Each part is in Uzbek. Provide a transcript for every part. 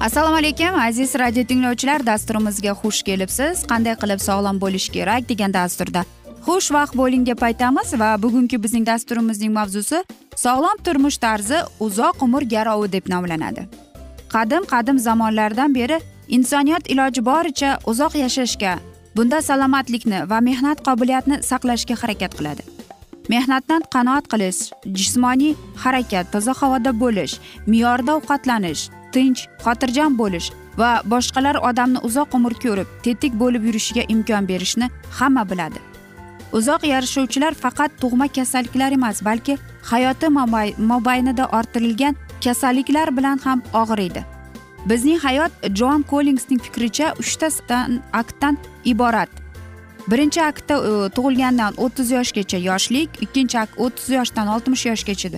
assalomu alaykum aziz radio tinglovchilar dasturimizga xush kelibsiz. Qanday qilib sog'lom bo'lish kerak degan dasturda xushvaqt bo'ling deb aytamiz va bugungi bizning dasturimizning mavzusi sog'lom turmush tarzi uzoq umr garovi deb nomlanadi. Qadim qadim zamonlardan beri insoniyat iloji boricha uzoq yashashga bunda salomatlikni va mehnat qobiliyatini saqlashga harakat qiladi. Mehnatdan qanoat qilish jismoniy harakat toza havoda bo'lish me'yorda ovqatlanish tinch xotirjam bo'lish va boshqalar odamni uzoq umr ko'rib tetik bo'lib yurishiga imkon berishni hamma biladi. Uzoq yashovchilar faqat tug'ma kasalliklar emas balki hayoti mobaynida orttirilgan kasalliklar bilan ham og'riydi bizning hayot jon kollingsning fikricha uchtadan aktdan iborat. Birinchi aktda e, tug'ilgandan o'ttiz yoshgacha yoshlik ikkinchi akt o'ttiz yoshdan oltmish yoshgacha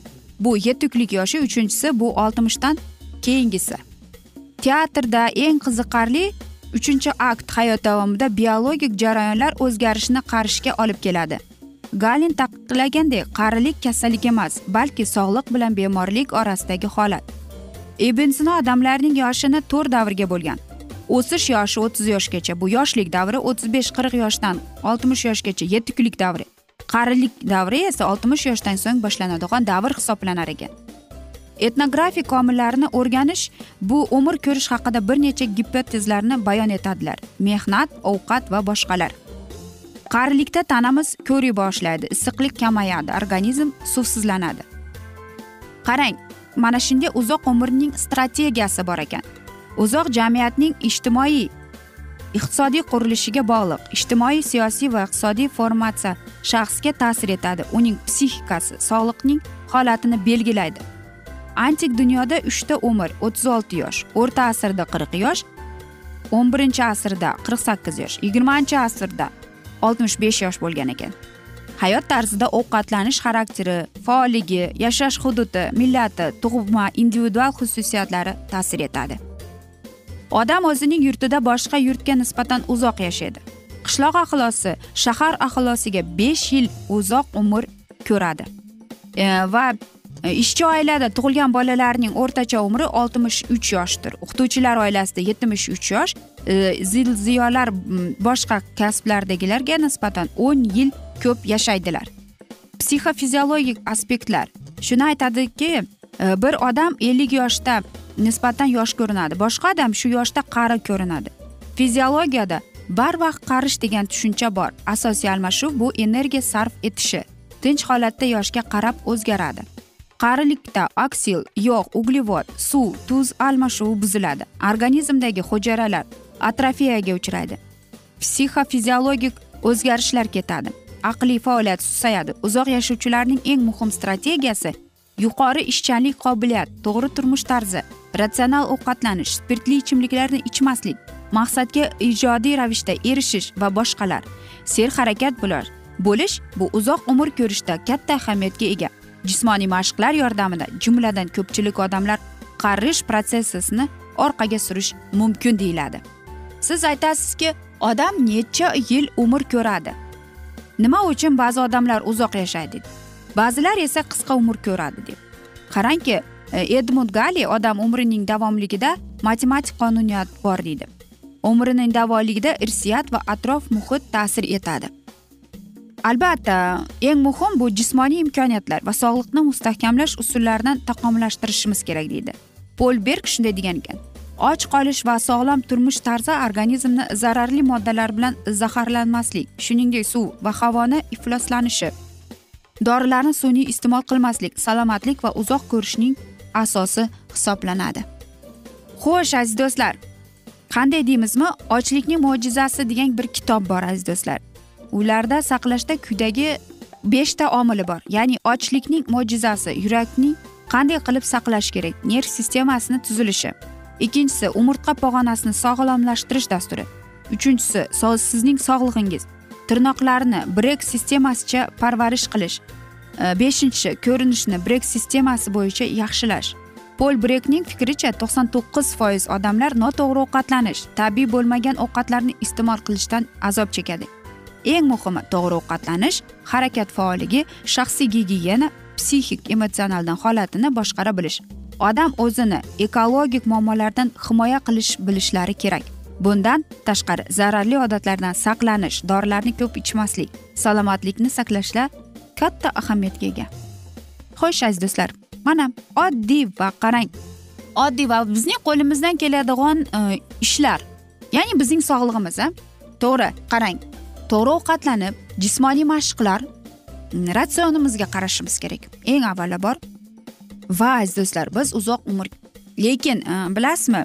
bu yetuklik yoshi uchinchisi bu oltmishdan keyingisi. Teatrda eng qiziqarli uchinchi akt hayot davomida biologik jarayonlar o'zgarishni qarishga olib keladi. Galin taqiqlagandek qarilik kasallik emas balki sog'liq bilan bemorlik orasidagi holat. Ibn sino odamlarning yoshini to'rt davrga bo'lgan. O'sish yoshi o'ttiz yoshgacha bu yoshlik davri o'ttiz besh qirq yoshdan oltmish yoshgacha yetti kunlik davri. Qarilik davri esa oltmish yoshdan so'ng boshlanadigan davr hisoblanar ekan. Etnografik omillarni o'rganish bu umr ko'rish haqida bir necha gipotezlarni bayon etadilar. Mehnat ovqat va boshqalar. Qarilikda tanamiz ko'riy boshlaydi issiqlik kamayadi organizm suvsizlanadi. Qarang mana shunday uzoq umrning strategiyasi bor ekan. Uzoq jamiyatning ijtimoiy iqtisodiy qurilishiga bog'liq ijtimoiy siyosiy va iqtisodiy formatsiya shaxsga ta'sir etadi. Uning psixikasi sog'liqning holatini belgilaydi. Antik dunyoda uchta umr o'ttiz olti yosh o'rta asrda qirq yosh o'n birinchi asrda qirq sakkiz yosh yigirmanchi asrda oltmish besh yosh bo'lgan ekan. Hayot tarzida ovqatlanish xarakteri faolligi yashash hududi millati tug'ma individual xususiyatlari ta'sir etadi. Odam o'zining yurtida boshqa yurtga nisbatan uzoq yashaydi. Qishloq ahlosi shahar aholisiga besh yil uzoq umr ko'radi. E, va E, ishchi oilada tug'ilgan bolalarning o'rtacha umri oltmish uch yoshdir. O'qituvchilar oilasida yetmish uch yosh. E, zilziyolar boshqa kasblardagilarga nisbatan o'n yil ko'p yashaydilar. Psixofiziologik aspektlar. Shuni aytadiki e, bir odam ellik yoshda nisbatan yosh ko'rinadi boshqa odam shu yoshda qari ko'rinadi. Fiziologiyada barvaqt qarish degan tushuncha bor. Asosiy almashuv bu energiya sarf etishi. Tinch holatda yoshga qarab o'zgaradi. Qarilikda oksil yog' uglevod suv tuz almashuvi buziladi. Organizmdagi hujayralar atrofiyaga uchraydi. Psixofiziologik o'zgarishlar ketadi. Aqliy faoliyat susayadi. Uzoq yashovchilarning eng muhim strategiyasi yuqori ishchanlik qobiliyat to'g'ri turmush tarzi ratsional ovqatlanish spirtli ichimliklarni ichmaslik maqsadga ijodiy ravishda erishish va boshqalar. Serharakat bo'lish bo'lish bu uzoq umr ko'rishda katta ahamiyatga ega. Jismoniy mashqlar yordamida jumladan ko'pchilik odamlar qarish protsessini orqaga surish mumkin deyiladi. Siz aytasizki odam necha yil umr ko'radi? Nima uchun ba'zi odamlar uzoq yashaydi? Ba'zilar esa qisqa umr ko'radi deb. Qarangki e, edmund gali odam umrining davomligida matematik qonuniyat bor deydi. Umrining davomligida irsiyat va atrof muhit ta'sir etadi. Albatta eng muhim bu jismoniy imkoniyatlar va sog'liqni mustahkamlash usullarini taqomillashtirishimiz kerak deydi. Pol berg shunday degan ekan. Och qolish va sog'lom turmush tarzi organizmni zararli moddalar bilan zaharlanmaslik shuningdek suv va havoni ifloslanishi dorilarni sun'iy iste'mol qilmaslik salomatlik va uzoq ko'rishning asosi hisoblanadi. Xo'sh aziz do'stlar qanday deymizmi? Ochlikning mo'jizasi degan bir kitob bor aziz do'stlar. Ularda saqlashda quyidagi beshta omili bor. Ya'ni ochlikning mo'jizasi yurakning qanday qilib saqlash kerak nerv sistemasini tuzilishi. Ikkinchisi umurtqa pog'onasini sog'lomlashtirish dasturi. Uchinchisi sizning sog'lig'ingiz tirnoqlarni brek sistemasicha parvarish qilish. E, beshinchisi ko'rinishni brek sistemasi bo'yicha yaxshilash. Pol brekning fikricha to'qson to'qqiz foiz odamlar noto'g'ri ovqatlanish tabiiy bo'lmagan ovqatlarni iste'mol qilishdan azob chekadi. Eng muhimi to'g'ri ovqatlanish harakat faolligi shaxsiy gigiyena psixik emotsional holatini boshqara bilish. Odam o'zini ekologik muammolardan himoya qilish bilishlari kerak. Bundan tashqari zararli odatlardan saqlanish dorilarni ko'p ichmaslik salomatlikni saqlashda katta ahamiyatga ega. Xo'sh aziz do'stlar mana oddiy va qarang. Oddiy va bizning qo'limizdan keladigan e, ishlar ya'ni bizning sog'lig'imiz a? To'g'ri qarang. To'g'ri ovqatlanib jismoniy mashqlar ratsionimizga qarashimiz kerak. Eng avvalambor va aziz do'stlar biz uzoq umr lekin e, bilasizmi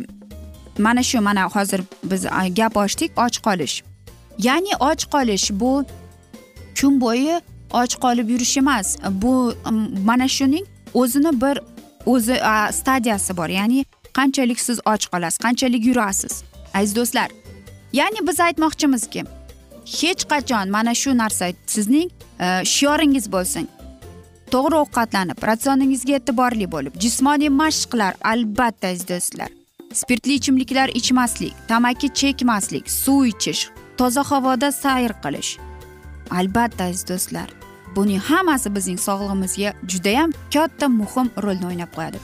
mana shu mana hozir biz e, gap ochdik och qolish. Ya'ni och qolish bu kun bo'yi och qolib yurish emas. Bu mana shuning o'zini bir o'zi stadiyasi bor. Ya'ni qanchalik siz och qolasiz qanchalik yurasiz? Aziz do'stlar ya'ni biz aytmoqchimizki hech qachon mana shu narsa sizning e, shioringiz bo'lsin. To'g'ri ovqatlanib ratsioningizga e'tiborli bo'lib jismoniy mashqlar albatta aziz do'stlar spirtli ichimliklar ichmaslik tamaki chekmaslik suv ichish toza havoda sayr qilish. Albatta aziz do'stlar buning hammasi bizning sog'lig'imizga judayam katta muhim rolni o'ynab qo'yadi.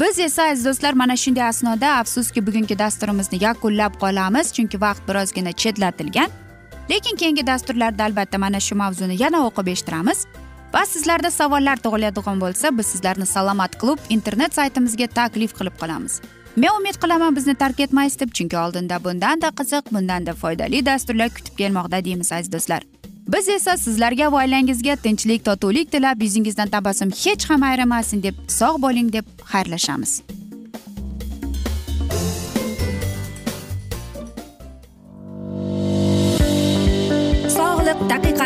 Biz esa aziz do'stlar mana shunday asnoda afsuski bugungi dasturimizni yakunlab qolamiz chunki vaqt birozgina chetlatilgan. Lekin keyingi dasturlarda albatta mana shu mavzuni yana o'qib eshittiramiz. Va sizlarda savollar tug'iladigan bo'lsa biz sizlarni salomat klub internet saytimizga taklif qilib qolamiz. Men umid qilaman bizni tark etmaysiz deb chunki oldinda bundanda qiziq bundanda foydali dasturlar kutib kelmoqda deymiz aziz do'stlar. Biz esa sizlarga va oilangizga tinchlik totuvlik tilab yuzingizdan tabassum hech ham ayrimasin deb sog' bo'ling deb xayrlashamiz.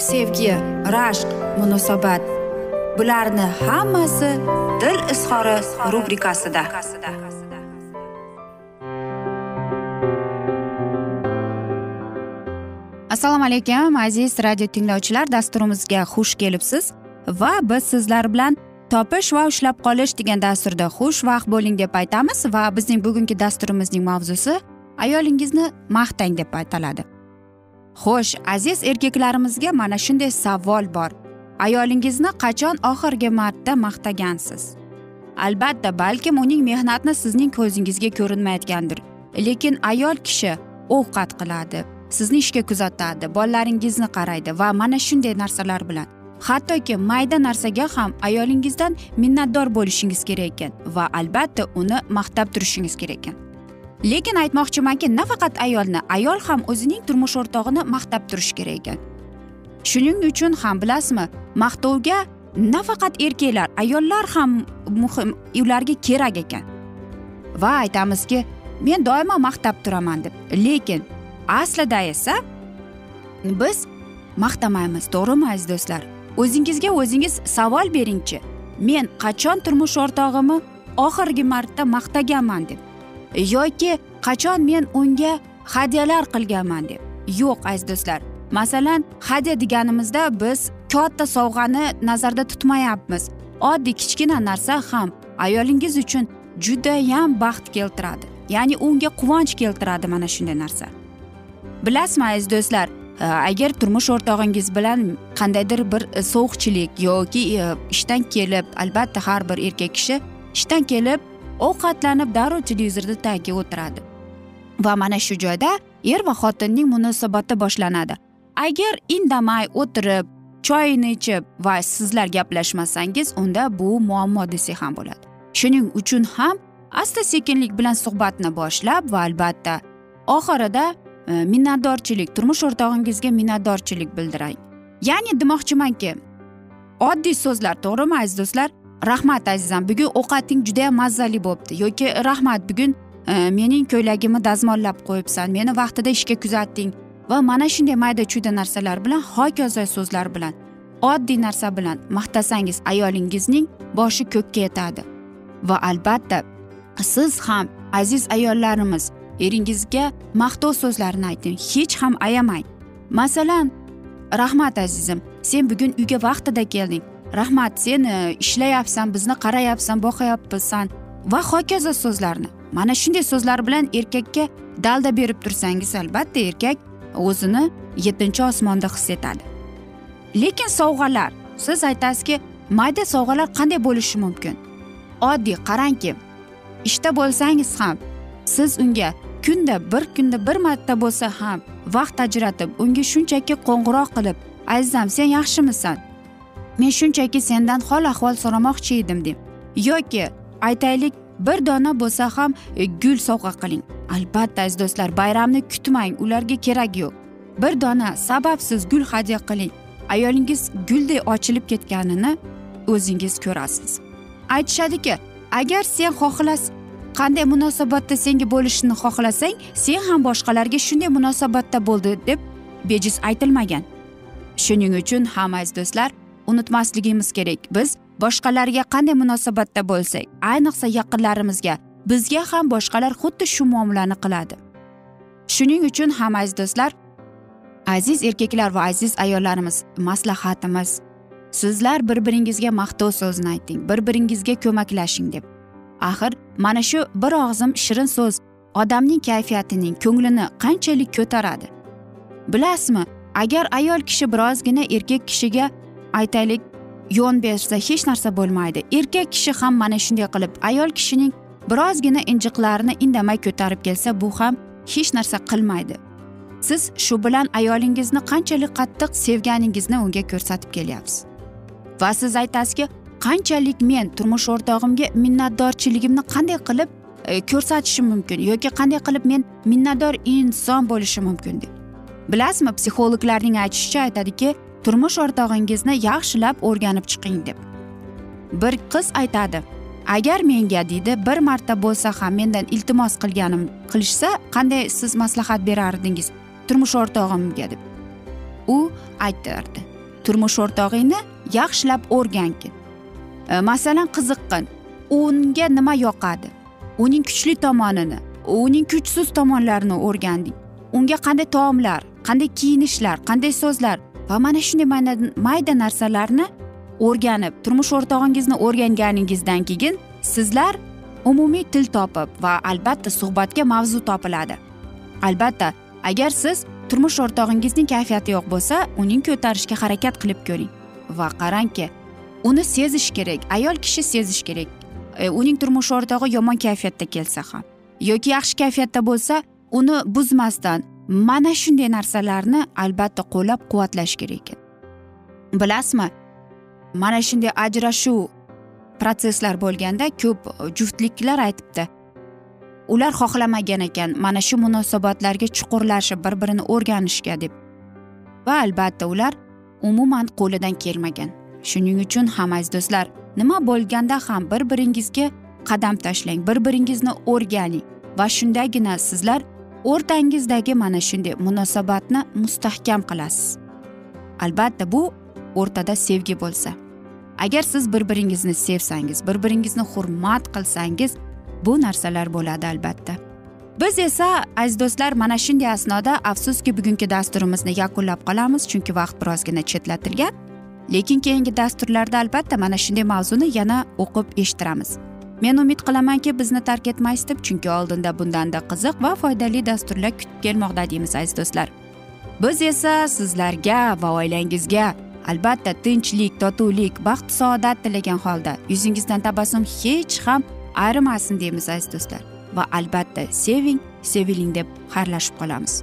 sevgi rashq munosabat. Bularni hammasi dil izhori rubrikasida. Assalomu alaykum aziz radio tinglovchilar dasturimizga xush kelibsiz va biz sizlar bilan topish va ushlab qolish degan dasturda xushvaqt bo'ling deb aytamiz va bizning bugungi dasturimizning mavzusi ayolingizni maqtang deb ataladi xo'sh aziz erkaklarimizga mana shunday savol bor. Ayolingizni qachon oxirgi marta maqtagansiz? Albatta balkim uning mehnatni sizning ko'zingizga ko'rinmayotgandir. Lekin ayol kishi ovqat qiladi sizni ishga kuzatadi bolalaringizni qaraydi va mana shunday narsalar bilan. Hattoki mayda narsaga ham ayolingizdan minnatdor bo'lishingiz kerak ekan va albatta uni maqtab turishingiz kerak ekan. Lekin aytmoqchimanki nafaqat ayolni ayol ham o'zining turmush o'rtog'ini maqtab turishi kerak ekan. Shuning uchun ham bilasizmi maqtovga nafaqat erkaklar ayollar ham muhim ularga kerak ekan. Va aytamizki men doimo maqtab turaman deb. Lekin aslida esa biz maqtamaymiz to'g'rimi aziz do'stlar. O'zingizga o'zingiz savol beringchi. Men qachon turmush o'rtog'imni oxirgi marta maqtaganman deb. Yoki qachon men unga hadyalar qilganman deb. Yo'q aziz do'stlar. Masalan hadya deganimizda biz katta sovg'ani nazarda tutmayapmiz. Oddiy kichkina narsa ham ayolingiz uchun judayam baxt keltiradi. Ya'ni unga quvonch keltiradi mana shunday narsa. Bilasizmi aziz do'stlar e, agar turmush o'rtog'ingiz bilan qandaydir bir sovuqchilik yoki e, ishdan kelib albatta har bir erkak kishi ishdan kelib ovqatlanib darrov televizorni tagiga o'tiradi. Va mana shu joyda er va xotinning munosabati boshlanadi. Agar indamay o'tirib choyini ichib va sizlar gaplashmasangiz unda bu muammo desak ham bo'ladi. Shuning uchun ham asta sekinlik bilan suhbatni boshlab va albatta oxirida e, minnatdorchilik turmush o'rtog'ingizga minnatdorchilik bildirang. Ya'ni demoqchimanki oddiy so'zlar to'g'rimi aziz do'stlar? Rahmat azizam. Bugun ovqating judayam mazali bo'libdi yoki rahmat bugun e, mening ko'ylagimni dazmollab qo'yibsan. Meni vaqtida ishga kuzatding va mana shunday mayda chuyda narsalar bilan hokazo so'zlar bilan oddiy narsa bilan maqtasangiz ayolingizning boshi ko'kka yetadi. Va albatta siz ham aziz ayollarimiz eringizga maqtov so'zlarini ayting. Hech ham ayamang. Masalan rahmat azizim. Sen bugun uyga vaqtida kelding. Rahmat sen ishlayapsan bizni qarayapsan boqyapsan. Va hokazo so'zlarni. Mana shunday so'zlar bilan erkakka dalda berib tursangiz albatta erkak o'zini yettinchi osmonda his etadi. Lekin sovg'alar siz aytasizki mayda sovg'alar qanday bo'lishi mumkin? Oddiy qarangki ishda bo'lsangiz ham siz unga kunda bir kunda bir marta bo'lsa ham vaqt ajratib unga shunchaki qo'ng'iroq qilib azizam sen yaxshimisan. Men shunchaki sendan hol ahvol so'ramoqchi edim deb. Yoki aytaylik bir dona bo'lsa ham e, gul sovg'a qiling. Albatta aziz do'stlar bayramni kutmang ularga kerak yo'q. Bir dona sababsiz gul hadya qiling. Ayolingiz gulday ochilib ketganini o'zingiz ko'rasiz. Aytishadiki agar sen xohlas qanday munosabatda senga bo'lishini xohlasang sen ham boshqalarga shunday munosabatda bo'ldi deb bejiz aytilmagan. Shuning uchun ham aziz do'stlar unutmasligimiz kerak. Biz boshqalarga qanday munosabatda bo'lsak ayniqsa yaqinlarimizga bizga ham boshqalar xuddi shu muomalani qiladi. Shuning uchun ham aziz do'stlar aziz erkaklar va aziz ayollarimiz maslahatimiz sizlar bir biringizga maqtov so'zini ayting bir biringizga ko'maklashing deb. Axir mana shu bir og'zim shirin so'z odamning kayfiyatining ko'nglini qanchalik ko'taradi? Bilasizmi agar ayol kishi birozgina erkak kishiga aytaylik yon bersa hech narsa bo'lmaydi. Erkak kishi ham mana shunday qilib ayol kishining birozgina injiqlarini indamay ko'tarib kelsa bu ham hech narsa qilmaydi. Siz shu bilan ayolingizni qanchalik qattiq sevganingizni unga ko'rsatib kelyapsiz. Va siz aytasizki qanchalik men turmush o'rtog'imga minnatdorchiligimni qanday qilib e, ko'rsatishim mumkin yoki qanday qilib men minnatdor inson bo'lishim mumkin deb. Bilasizmi psixologlarning aytishicha aytadiki turmush o'rtog'ingizni yaxshilab o'rganib chiqing deb. Bir qiz aytadi agar menga deydi bir marta bo'lsa ham mendan iltimos qilganim qilishsa qanday siz maslahat berardingiz turmush o'rtog'imga? deb. U aytardi turmush o'rtog'ingni yaxshilab o'rgangin e, masalan qiziqqin unga nima yoqadi? Uning kuchli tomonini uning kuchsiz tomonlarini o'rganding. Unga qanday taomlar qanday kiyinishlar qanday so'zlar va mana shunday mayda narsalarni o'rganib turmush o'rtog'ingizni o'rganganingizdan keyin sizlar umumiy til topib va albatta suhbatga mavzu topiladi. Albatta agar siz turmush o'rtog'ingizning kayfiyati yo'q bo'lsa uning ko'tarishga harakat qilib ko'ring va qarangki uni sezish kerak ayol kishi sezish kerak. E, uning turmush o'rtog'i yomon kayfiyatda kelsa ham yoki yaxshi kayfiyatda bo'lsa uni buzmasdan mana shunday narsalarni albatta qo'llab quvvatlash kerak bilasizmi mana shunday ajrashuv protsesslar bo'lganda ko'p juftliklar aytibdi. Ular xohlamagan ekan mana shu munosabatlarga chuqurlashib bir birini o'rganishga deb. Va albatta ular umuman qo'lidan kelmagan. Shuning uchun ham aziz do'stlar nima bo'lganda ham bir biringizga qadam tashlang bir biringizni o'rganing va shundagina sizlar o'rtangizdagi mana shunday munosabatni mustahkam qilasiz. Albatta bu o'rtada sevgi bo'lsa. Agar siz bir biringizni sevsangiz bir biringizni hurmat qilsangiz bu narsalar bo'ladi albatta. Biz esa aziz do'stlar mana shunday asnoda afsuski bugungi dasturimizni yakunlab qolamiz chunki vaqt birozgina chetlatilgan. Lekin keyingi dasturlarda albatta mana shunday mavzuni yana o'qib eshittiramiz. Men umid qilamanki bizni tark etmaysiz deb chunki oldinda bundanda qiziq va foydali dasturlar kutib kelmoqda deymiz aziz do'stlar. Biz esa sizlarga va oilangizga albatta tinchlik totuvlik baxt saodat tilagan holda yuzingizdan tabassum hech ham ayrimasin deymiz aziz do'stlar. Va albatta seving seviling deb xayrlashib qolamiz.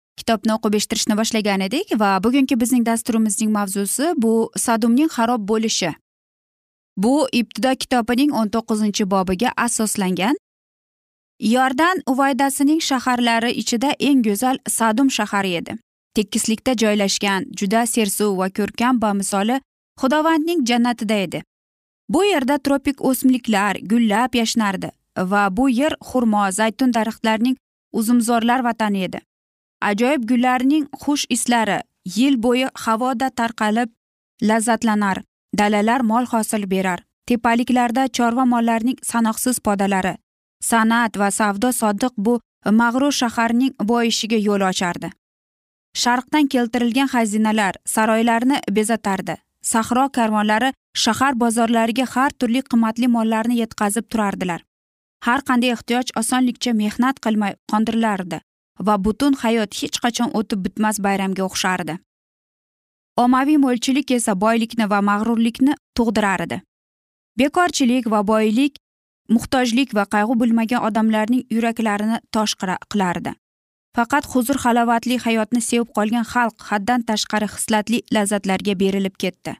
kitobni o'qib eshittirishni boshlagan edik va bugungi bizning dasturimizning mavzusi bu sadumning xarob bo'lishi. Bu ibtido kitobining o'n to'qqizinchi bobiga asoslangan yordan uvaydasining shaharlari ichida eng go'zal sadum shahari edi. Tekislikda joylashgan juda sersuv va ko'rkam bamisoli xudovandning jannatida edi. Bu yerda tropik o'simliklar gullab yashnardi va bu yer xurmo zaytun daraxtlarining uzumzorlar vatani edi. Ajoyib gullarning xush islari yil bo'yi havoda tarqalib lazzatlanar dalalar mol hosil berar. Tepaliklarda chorva mollarning sanoqsiz podalari san'at va savdo sodiq bu mag'rur shaharning boyishiga yo'l ochardi. Sharqdan keltirilgan xazinalar saroylarni bezatardi. Sahro karvonlari shahar bozorlariga har turli qimmatli mollarni yetkazib turardilar. Har qanday ehtiyoj osonlikcha mehnat qilmay qondirilardi va butun hayot hech qachon o'tib bitmas bayramga o'xshardi. Ommaviy mo'lchilik esa boylikni va mag'rurlikni tug'dirar edi bekorchilik va boylik muhtojlik va qayg'u bilmagan odamlarning yuraklarini tosh qilardi. Faqat huzur halovatli hayotni sevib qolgan xalq haddan tashqari hislatli lazzatlarga berilib ketdi.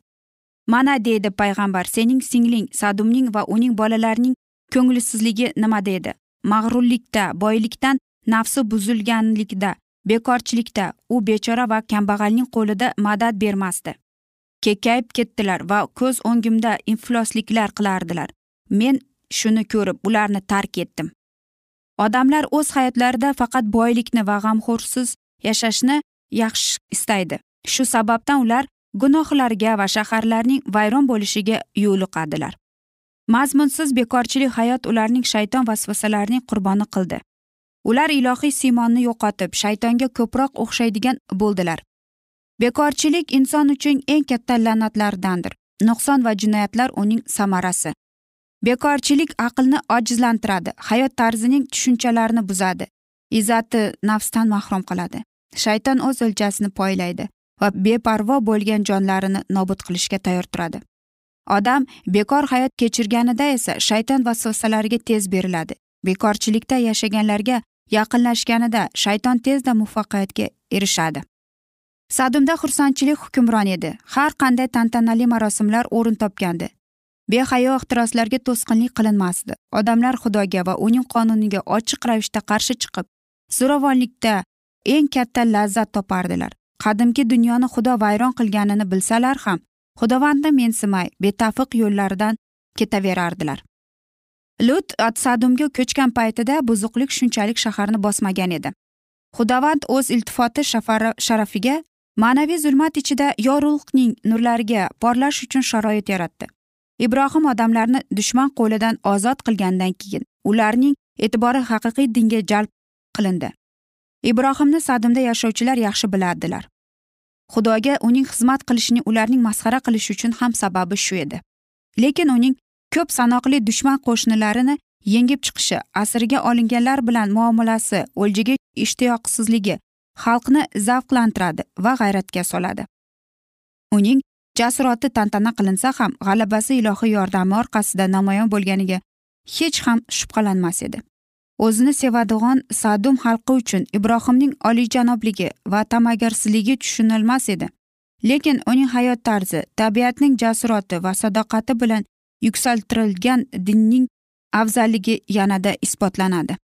Mana deydi payg'ambar sening singling sadumning va uning bolalarining ko'ngilsizligi nimada edi mag'rurlikda boylikdan nafsi buzilganlikda bekorchilikda u bechora va kambag'alning qo'lida madad bermasdi. Kekkayib ketdilar va ko'z o'ngimda iflosliklar qilardilar. Men shuni ko'rib ularni tark etdim. Odamlar o'z hayotlarida faqat boylikni va g'amxo'rsiz yashashni yaxshi istaydi. Shu sababdan ular gunohlarga va shaharlarning vayron bo'lishiga yo'liqadilar. Mazmunsiz bekorchilik hayot ularning shayton vasvasalarining qurboni qildi. Ular ilohiy siymonni yo'qotib shaytonga ko'proq o'xshaydigan bo'ldilar. Bekorchilik inson uchun eng katta la'natlardandir. Nuqson va jinoyatlar uning samarasi. Bekorchilik aqlni ojizlantiradi hayot tarzining tushunchalarini buzadi izzati nafsdan mahrum qiladi. Shayton o'z o'ljasini poylaydi va beparvo bo'lgan jonlarini nobud qilishga tayyor turadi. Odam bekor hayot kechirganida esa shayton vasvasalariga tez beriladi. Bekorchilikda yashaganlarga yaqinlashganida shayton tezda muvaffaqiyatga erishadi. Sadumda xursandchilik hukmron edi. Har qanday tantanali marosimlar o'rin topgandi. Behayo ehtiroslarga to'sqinlik qilinmasdi. Odamlar xudoga va uning qonuniga ochiq ravishda qarshi chiqib zo'ravonlikda eng katta lazzat topardilar. Qadimgi dunyoni xudo vayron qilganini bilsalar ham xudovandni mensimay betafiq yo'llaridan ketaverardilar. Lut sadumga ko'chgan paytida buzuqlik shunchalik shaharni bosmagan edi. Xudovand o'z iltifoti sharafiga ma'naviy zulmat ichida yorug'ning nurlariga porlash uchun sharoit yaratdi. Ibrohim odamlarni dushman qo'lidan ozod qilgandan keyin ularning e'tibori haqiqiy dinga jalb qilindi. Ibrohimni sadimda yashovchilar yaxshi biladilar xudoga uning xizmat qilishini ularning masxara qilishi uchun ham sababi shu edi. Lekin uning ko'p sanoqli dushman qo'shnilarini yengib chiqishi asirga olinganlar bilan muomalasi o'ljaga ishtiyoqsizligi xalqni zavqlantiradi va g'ayratga soladi. Uning jasurati tantana qilinsa ham g'alabasi ilohiy yordami orqasida namoyon bo'lganiga hech ham shubhalanmas edi. O'zini sevadigan sadum xalqi uchun ibrohimning oliyjanobligi va ta'magarsizligi tushunilmas edi. Lekin uning hayot tarzi tabiatning jasurati va sadoqati bilan yuksaltirilgan dinning afzalligi yanada isbotlanadi.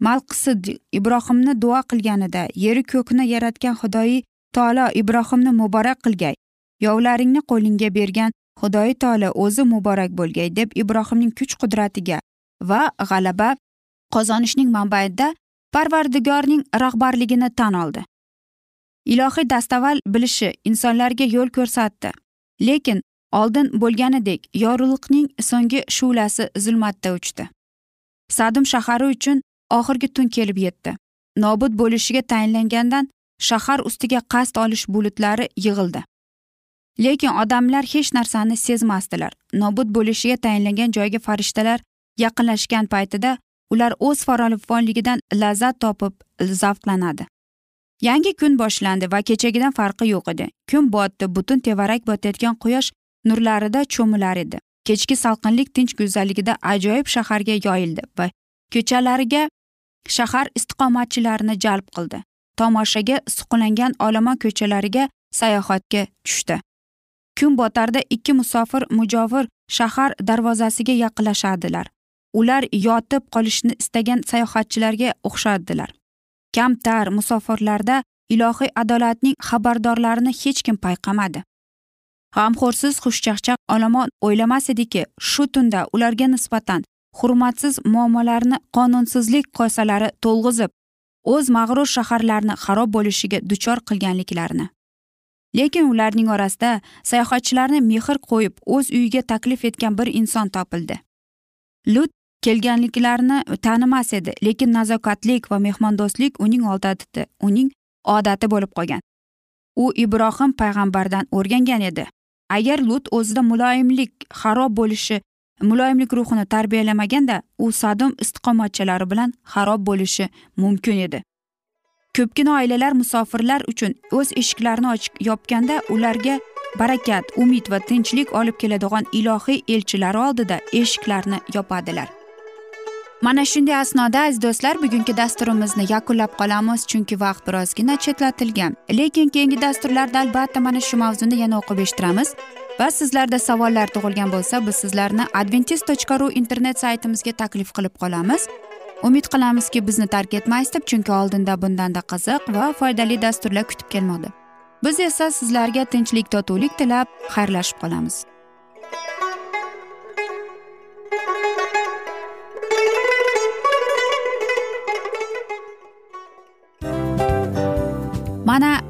Malqisid ibrohimni duo qilganida yeru ko'kni yaratgan xudoyi taolo ibrohimni muborak qilgay yovlaringni qo'lingga bergan xudoyi taolo o'zi muborak bo'lgay deb ibrohimning kuch qudratiga va g'alaba qozonishning manbaida parvardigorning rahbarligini tan oldi. Ilohiy dastavval bilishi insonlarga yo'l ko'rsatdi lekin oldin bo'lganidek yorug'likning so'nggi shu'lasi zulmatda uchdi. Sadum shahari uchun oxirgi tun kelib yetdi. Nobud bo'lishiga tayinlangandan shahar ustiga qasd olish bulutlari yig'ildi. Lekin odamlar hech narsani sezmasdilar. Nobud bo'lishiga tayinlangan joyga farishtalar yaqinlashgan paytida ular o'z farovonligidan lazzat topib zavqlanadi. Yangi kun boshlandi va kechagidan farqi yo'q edi. Kun botdi butun tevarak botayotgan quyosh nurlarida cho'milar edi. Kechki salqinlik tinch go'zalligida ajoyib shaharga yoyildi va ko'chalariga shahar istiqomatchilarini jalb qildi. Tomoshaga suqlangan olomon ko'chalariga sayohatga tushdi. Kun botarda ikki musofir mujovir shahar darvozasiga yaqinlashadilar ular yotib qolishni istagan sayohatchilarga o'xshadilar kamtar musofirlarda ilohiy adolatning xabardorlarini hech kim payqamadi. G'amxo'rsiz xushchaqchaq olomon o'ylamas ediki shu tunda ularga nisbatan hurmatsiz muomalalarni qonunsizlik kosalari to'lg'izib o'z mag'rur shaharlarini xarob bo'lishiga duchor qilganliklarini. Lekin ularning orasida sayohatchilarni mehr qo'yib o'z uyiga taklif etgan bir inson topildi. Lut kelganliklarini tanimas edi lekin nazokatlik va mehmondo'stlik uning odati uning odati bo'lib qolgan. U ibrohim payg'ambardan o'rgangan edi. Agar lut o'zida muloyimlik xarob bo'lishi muloyimlik ruhini tarbiyalamaganda u sadom istiqomatchilari bilan xarob bo'lishi mumkin edi. Ko'pgina oilalar musofirlar uchun o'z eshiklarini ochib yopganda ularga barakat umid va tinchlik olib keladigan ilohiy elchilari oldida eshiklarni yopadilar. Mana shunday asnoda aziz do'stlar bugungi dasturimizni yakunlab qolamiz chunki vaqt birozgina chetlatilgan. Lekin keyingi dasturlarda albatta mana shu mavzuni yana o'qib eshittiramiz. Va sizlarda savollar tug'ilgan bo'lsa biz sizlarni adventis tochka ru internet saytimizga taklif qilib qolamiz. Umid qilamizki bizni tark etmaysiz deb chunki oldinda bundanda qiziq va foydali dasturlar kutib kelmoqda. Biz esa sizlarga tinchlik totuvlik tilab xayrlashib qolamiz.